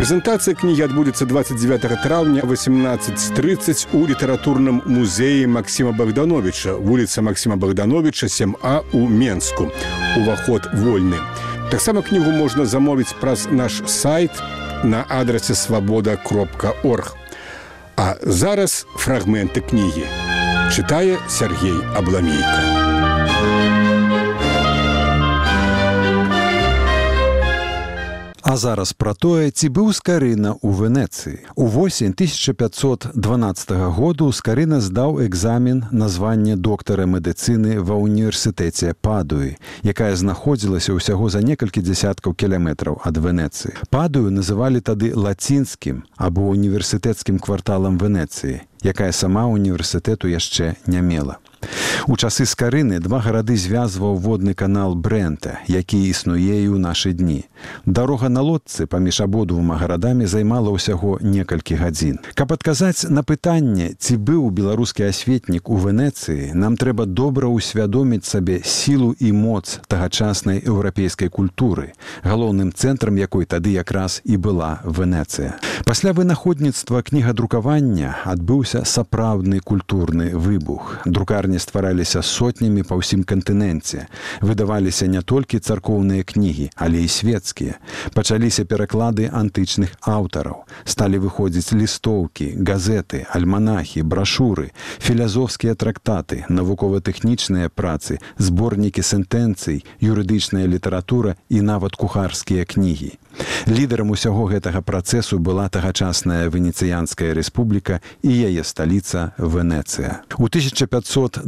Прэзентацыя кнігі адбудзецца 29 траўня 1830 у літаратурным музеі Масіма Богдановича, вуліца Масіма Богдановича 7А у Менску. Уваход вольны. Таксама кнігу можна замовіць праз наш сайт на адрасе свабода кропка орг. А зараз фрагменты кнігі. Чытае Сергей Абламейка. Зараз пра тое, ці быў скарына ў Венецыі. У восень 1512 году скарына здаў экзамен на званне доктара медыцыны ва ўніверсітэце Падуі, якая знаходзілася ўсяго за некалькі дзясяткаў кіляметраў ад Венецыі. Падую называлі тады лацінскім або універсітэцкім кварталам Венецыі, якая сама універсітэту яшчэ не мела. У часы скарыны два гарады звязваў водны канал брэнта, які існуе і ў нашы дні. Дарога на лодцы паміж абодвума гарадамі займала ўсяго некалькі гадзін. Каб адказаць на пытанне, ці быў беларускі асветнік у Венецыі, нам трэба добра ўсвядоміць сабе сілу і моц тагачаснай еўрапейскай культуры, галоўным цэнтрам якой тады якраз і была Венецыя. Пасля вынаходніцтва кнігадрукавання адбыўся сапраўдны культурны выбух. Друкарня кнігарні ствараліся сотнямі па ўсім кантыненце. Выдаваліся не толькі царкоўныя кнігі, але і светецкія. Пачаліся пераклады антычных аўтараў. Сталі выходзіць лістоўкі, газеты, альманахі, брашуры, філязофскія трактаты, навукова-тэхнічныя працы, зборнікі сентэнцый, юрыдычная літаратура і нават кухарскія кнігі. Лідарам усяго гэтага працэсу была тагачасная венецыянская рэспубліка і яе сталіца Венецыя. У 1512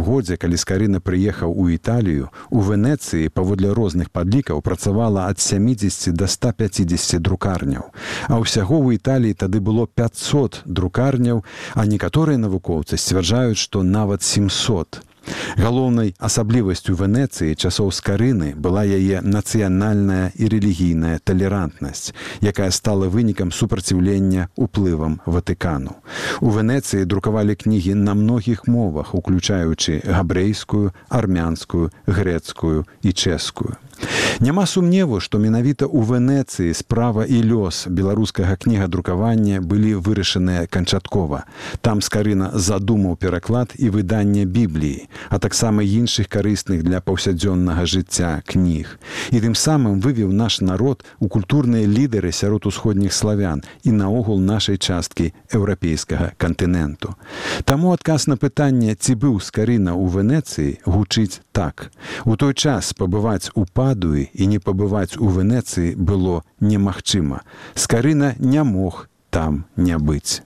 годзе, калі скарына прыехаў у Італію, у Венецыі паводле розных падлікаў працавала ад 70 до 150 друкарняў. А ўсяго ў Італіі тады было 500 друкарняў, а некаторыя навукоўцы сцвярджаюць, што нават 700. Галоўнай асаблівасцю Венецыі часоў скарыны была яе нацыянальная і рэлігійная талерантнасць, якая стала вынікам супраціўлення ўплывам Ватыкану. У Венецыі друкавалі кнігі на многіх мовах, уключаючы габрэйскую, армянскую, грэцкую і чэшскую. Няма сумневу, што менавіта ў Венецыі справа і лёс беларускага кнігадрукавання былі вырашаныя канчаткова. Там скарына задумаў пераклад і выданне бібліі, а таксама іншых карысных для паўсядзённага жыцця кніг. І тым самым вывеў наш народ у культурныя лідары сярод усходніх славян і наогул нашай часткі еўрапейскага кантыненту. Таму адказ на пытанне, ці быў скарына ў Венецыі гучыць так. У той час пабываць у па падуі і не пабываць у Венецыі было немагчыма. Скарына не мог там не быць.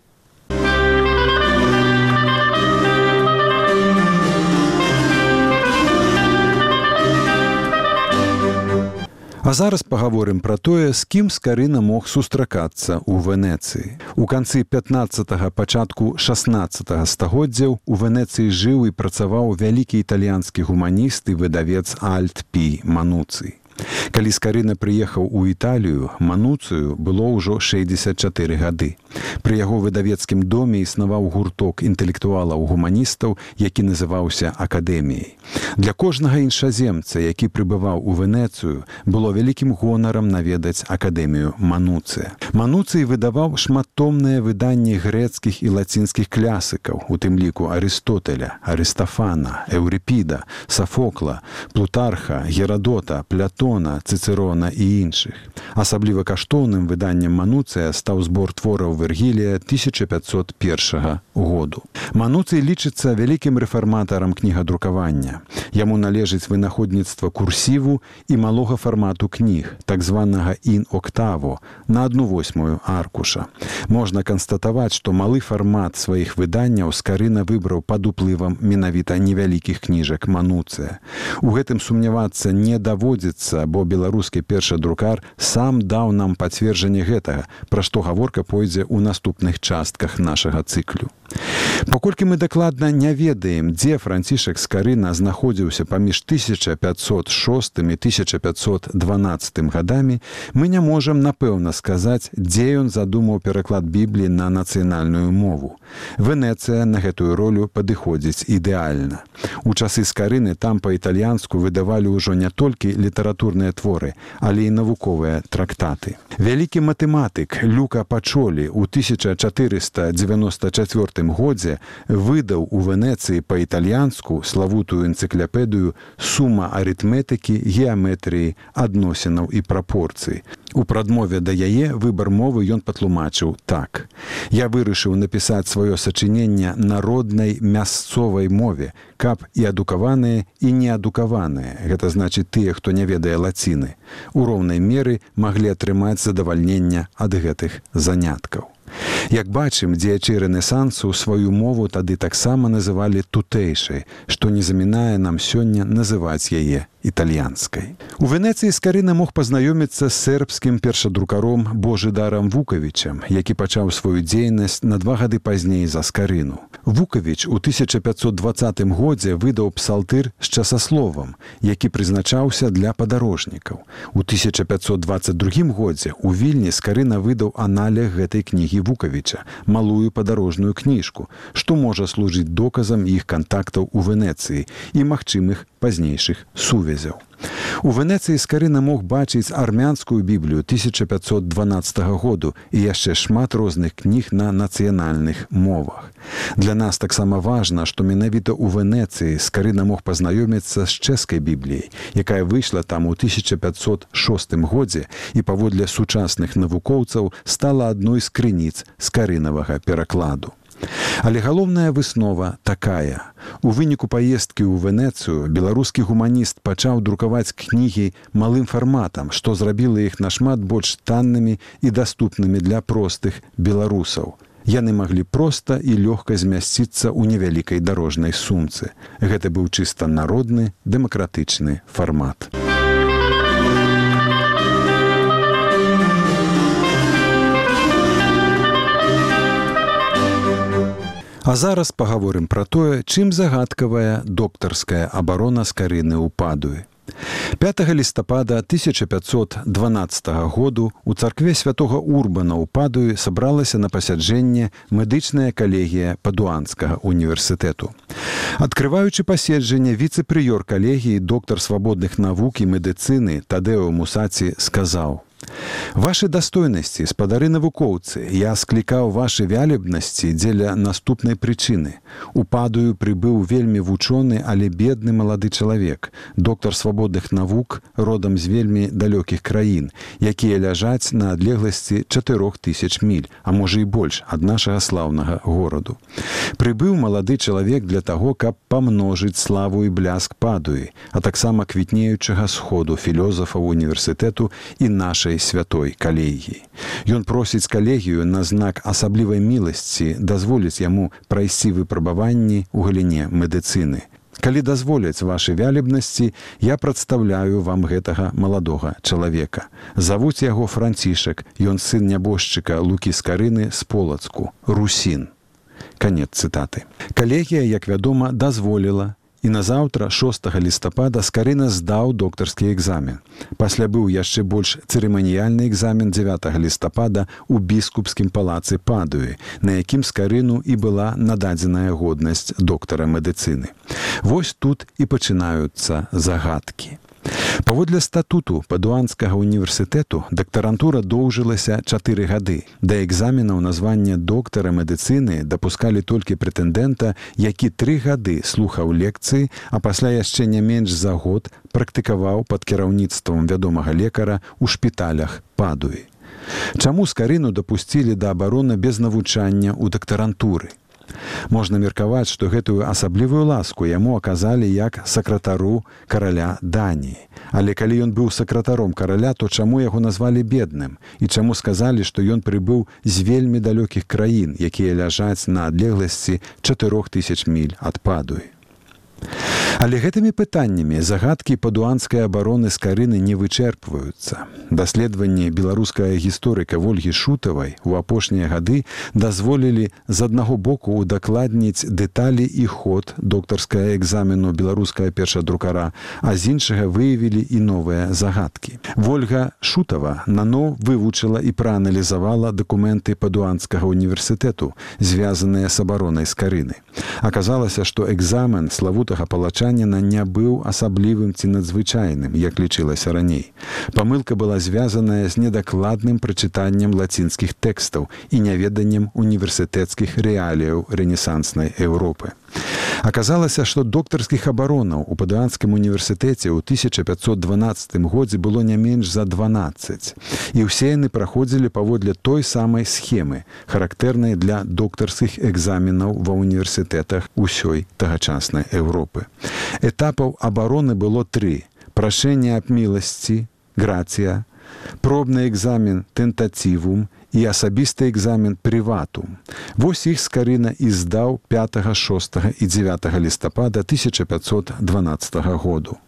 А зараз паговорым пра тое, з кім скарына мог сустракацца ў Венецыі. У канцы 15 пачатку 16 стагоддзяў у Венецыі жыў і працаваў вялікі італьянскі гуманіст і выдавец Альт Пі Мануцый. Калі скарына прыехаў у Італію, мануцыю было ўжо 64 гады. Пры яго выдавецкім доме існаваў гурток інтэлектуалаў гуманістаў, які называўся акадэміяй. Для кожнага іншаземца, які прыбываў у Венецыю, было вялікім гонарам наведаць акадэмію Мануцыя. Мануцый выдаваў шматтомныя выданні грэцкіх і лацінскіх клясыкаў, у тым ліку Арыстотеля, Арыстафана, Еўрыпіда, Сафокла, Плутарха, Герадота, Плятон Платона, цицерона і іншых. Асабліва каштоўным выданнем мануцыя стаў збор твораў вергілія 1501 году. Мануцый лічыцца вялікім рэфарматарам кнігадрукавання. Яму належыць вынаходніцтва курсіву і малога фармату кніг, так званага ін-октаво на одну восьмую аркуша. Можна канстатаваць, што малы фармат сваіх выданняў скарына выбраў пад уплывам менавіта невялікіх кніжак мануцыя. У гэтым сумнявацца не даводзіцца месца бо беларускі першы друкар сам даў нам пацверджанне гэтага пра што гаворка пойдзе ў наступных частках нашага цыклю Паколькі мы дакладна не ведаем, дзе францішак скарына знаходзіўся паміж 1506 і 1512 гадамі, мы не можам напэўна сказаць, дзе ён задумаў пераклад бібліі на нацыянальную мову. Венецыя на гэтую ролю падыходзіць ідэальна. У часы скарыны там па-італьянску выдавалі ўжо не толькі літаратурныя творы, але і навуковыя трактаты. Вялікі матэматык Люка пачолі ў 1494 годзе выдаў у Венецыі па-італьянску славутую энцыкляпедыю сума арытметыкі геаметрыі адносінаў і прапорцыі. У прадмове да яе выбар мовы ён патлумачыў так. Я вырашыў напісаць сваё сачыненне народнай мясцовай мове, каб і адукаваныя і неадукаваныя. Гэта значыць тыя, хто не ведае лаціны. У роўнай меры маглі атрымаць задавальнення ад гэтых заняткаў. Як бачым, дзеячы рэнесансу сваю мову тады таксама называлі тутэйшай, што не замінае нам сёння называць яе італьянскай. У Венецыі скарына мог пазнаёміцца з сербскім першадрукаром Божыдарам Вукавічам, які пачаў сваю дзейнасць на два гады пазней за скарыну. Вукавіч у 1520 годзе выдаў псалтыр з часасловам, які прызначаўся для падарожнікаў. У 1522 годзе у вільні скарына выдаў аналег гэтай кнігі Вукавіча, малую падарожную кніжку, што можа служыць доказам іх кантактаў у Венецыі і магчымых пазнейшых сувязяў. У Венецыі скарына мог бачыць армянскую біблію 1512 году і яшчэ шмат розных кніг на нацыянальных мовах. Для нас таксама важна, што менавіта ў Венецыі скарына мог пазнаёміцца з чэшскай бібліяй, якая выйшла там у 1506 годзе і паводле сучасных навукоўцаў стала адной з крыніц скарынавага перакладу. Але галоўная выснова такая. У выніку паездкі ў Венецыю беларускі гуманіст пачаў друкаваць кнігі малым фарматам, што зрабіла іх нашмат больш таннымі і даступнымі для простых беларусаў. Яны маглі проста і лёгка змясціцца ў невялікай дарожнай сумцы. Гэта быў чыста народны дэмакратычны фармат. А зараз паговорым пра тое, чым загадкавая доктарская абарона скарыны ў падуе. 5 лістапада 1512 году у царкве святого урбана ў падуі сабралася на пасяджэнне медычная калегія падуанскага універсітэту. Адкрываючы паседжанне віцэ-прыёр калегіі доктар свабодных навук і медыцыны Тадэо Мусаці сказаў: Вашы дастойнасці, спадары навукоўцы, я склікаў вашы вялібнасці дзеля наступнай прычыны. Упадаю прыбыў вельмі вучоны, але бедны малады чалавек, доктар свабодных навук родам з вельмі далёкіх краін, якія ляжаць на адлегласці 4000 міль, а можа і больш ад нашага слаўнага гораду. Прыбыў малады чалавек для таго, каб памножыць славу і бляск падуі, а таксама квітнеючага сходу філёзафаў універсітэту і наша нашай святой калегіі. Ён просіць калегію на знак асаблівай міласці дазволіць яму прайсці выпрабаванні ў галіне медыцыны. Калі дазволяць вашы вялібнасці, я прадстаўляю вам гэтага маладога чалавека. Завуць яго францішак, ён сын нябожчыка лукі скарыны з полацку, русін. Канец цытаты. Калегія, як вядома, дазволіла і назаўтра 6 лістапада скарына здаў доктарскі экзамен. Пасля быў яшчэ больш цырыманіяльны экзамен 9 лістапада ў біскупскім палацы падуі, на якім скарыну і была нададзеная годнасць доктара медыцыны. Вось тут і пачынаюцца загадкі. Паводле статуту падуанскага універсітэту дактарантура доўжылася чатыры гады. Да экзаменаў названня доктара медыцыны дапускалі толькі прэтэндэнта, які тры гады слухаў лекцыі, а пасля яшчэ не менш за год практыкаваў пад кіраўніцтвам вядомага лекара ў шпіталях падуі. Чаму скарыну дапусцілі да абароны без навучання ў дактарантуры? Можна меркаваць, што гэтую асаблівую ласку яму аказалі як сакратару караля Даніі. Але калі ён быў сакратаром караля, то чаму яго назвалі бедным і чаму сказалі, што ён прыбыў з вельмі далёкіх краін, якія ляжаць на адлегласці 4000 міль ад падуі. Але гэтымі пытаннямі загадкі падуанскай абароны з карыны не вычэрпваюцца. Даследаванні беларуская гісторыка ольгі шутавай у апошнія гады дазволілі з аднаго боку удакладніць дэталі і ход доктарская экзамену беларуская першадрукара, а з іншага выявілі і новыя загадкі. Вольга шутава наноў вывучыла і прааналізавала дакументы падуанскага універсітэту, звязаныя з абаронай з карыны. Аказалася, што экзамен славутага палачаніна не быў асаблівым ці надзвычайным, як лічылася раней. Памылка была звязаная з недакладным прачытаннем лацінскіх тэкстаў і няведаннем універсітэцкіх рэаліяў рэнесанснай Еўропы. Аказалася, што доктарскіх абаронаў у падуанскім універсітэце ў 1512 годзе было не менш за 12. І ўсе яны праходзілі паводле той самай схемы, характэрнай для доктарскіх экзаменаў ва ўніверсітэтах усёй тагачаснай Еўропы. Этапаў абароны было тры: прашэнне аб міласці, грацыя, пробны экзамен тэнтацівум і асабісты экзамен прыватум. Вось іх скарына і здаў 5, 6 і 9 лістапада 1512 году.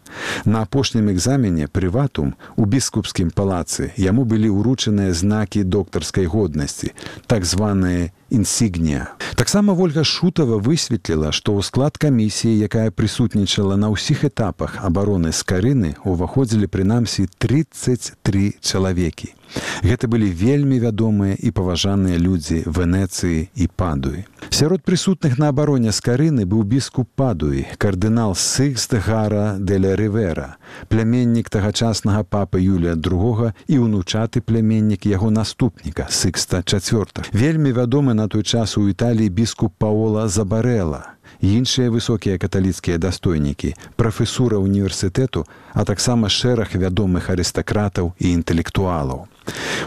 На апошнім экзамене прыватум у біскупскім палацы яму былі ўручаныя знакі доктарскай годнасці, так званыя інсігнія. Таксама ольга шутава высветліла, што ў склад камісіі, якая прысутнічала на ўсіх этапах абароны з карыны уваходзілі прынамсі 33 чалавекі. Гэта былі вельмі вядомыя і паважаныя людзі венецыі і падуі. Сярод прысутных на абароне з карыны быў біскуп падуі, кардынал сыкст гара деля рывера, пляменнік тагачаснага папы Юлія II і ўнучаты пляменнік яго наступніка сыкста чавёрта. Вельмі вядомы на той час у італіі біскуп паола забарэла іншыя высокія каталіцкія дастойнікі прафесура універсітэту а таксама шэраг вядомых арыстакратаў і інтэлектуалаў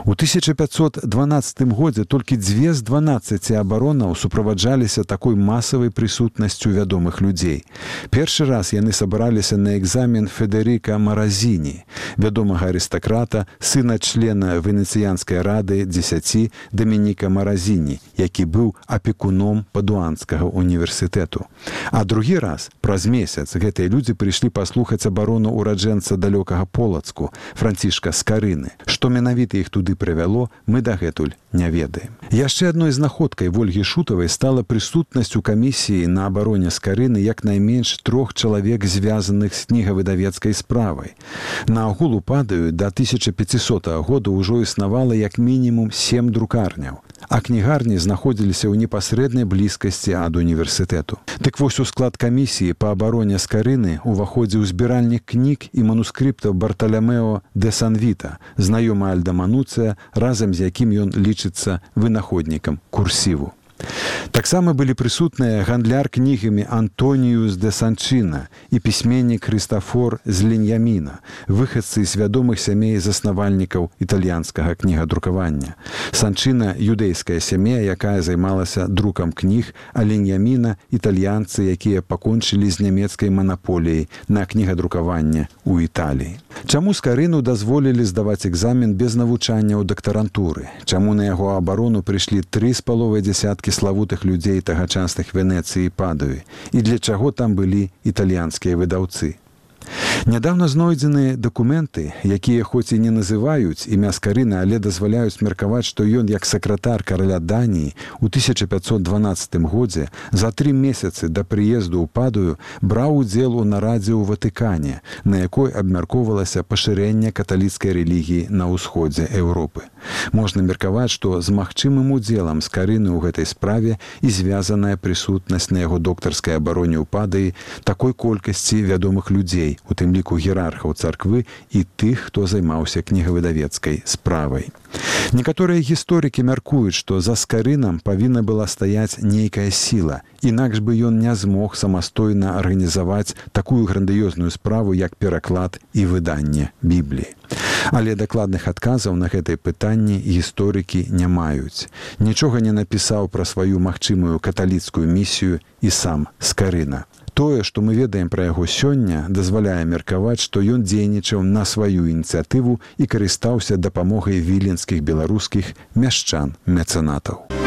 У 1512 годзе толькі дзве з 12 абаронаў суправаджаліся такой масавай прысутнасцю вядомых людзей. Першы раз яны сабраліся на экзамен Федерыка Маразіні, вядомага арыстакрата, сына члена венецыянскай рады 10 Дамініка Маразіні, які быў апекуном падуанскага універсітэту. А другі раз праз месяц гэтыя людзі прыйшлі паслухаць абарону ўраджэнца далёкага полацку францішка скарыны, што менавіта іх туды прывяло мы дагэтуль не ведаем. Яшчэ адной знаходкай ольгі шутавай стала прысутнасць у камісіі на абароне скарыны як найменш трох чалавек звязаных з кнігавыдавецкай справай. На агулу падаю до 1500 года ўжо існавала як мінімум сем друкарняў а кнігарні знаходзіліся ў непасрэднай блізкасці ад універсітэту. Дык вось у склад камісіі па абароне скарыны уваходзіў збіральнік кніг і манускрыптаў барталямео де санвіта, знаёмы альдамануцыя, разам з якім ён лічыцца вынаходнікам курсіву. Таксама былі прысутныя гандляр кнігамі Антоніюс де Санчына і пісьменнік Хрыстафор з Леньяміна, выхадцы з вядомых сямей заснавальнікаў італьянскага кнігадрукавання. Санчына юдэйская сям'я, якая займалася друкам кніг, а Леньяміна італьянцы, якія пакончылі з нямецкай манаполіяй на кнігадрукаванне ў Італіі. Чаму скарыну дазволілі здаваць экзамен без навучання ў дактарантуры? Чаму на яго абарону прыйшлі тры з паловай дзясяткі славутых людзей тагачасных венецыі падаві і для чаго там былі італьянскія выдаўцы Нядаўна знойдзеныя дакументы, якія хоць і не называюць імя скарына, але дазваляюць меркаваць, што ён як сакратар караля Даніі у 1512 годзе за тры месяцы да прыезду ў падаю браў удзел у нарадзе ў Ватыкане, на якой абмяркоўвалася пашырэнне каталіцкай рэлігіі на ўсходзе Еўропы. Можна меркаваць, што з магчымым удзелам скарыны ў гэтай справе і звязаная прысутнасць на яго доктарскай абароне ў падаі такой колькасці вядомых людзей, у тым ліку герархаў царквы і тых, хто займаўся кнігавыдавецкай справай. Некаторыя гісторыкі мяркуюць, што за скарынам павінна была стаяць нейкая сіла. Інакш бы ён не змог самастойна арганізаваць такую грандыёзную справу, як пераклад і выданне бібліі. Але дакладных адказаў на гэтае пытанне гісторыкі не маюць. Нічога не напісаў пра сваю магчымую каталіцкую місію і сам скарына. Тое, што мы ведаем пра яго сёння, дазваляе меркаваць, што ён дзейнічаў на сваю ініцыятыву і карыстаўся дапамогай віленскіх беларускіх мяшчан мецэнатаў.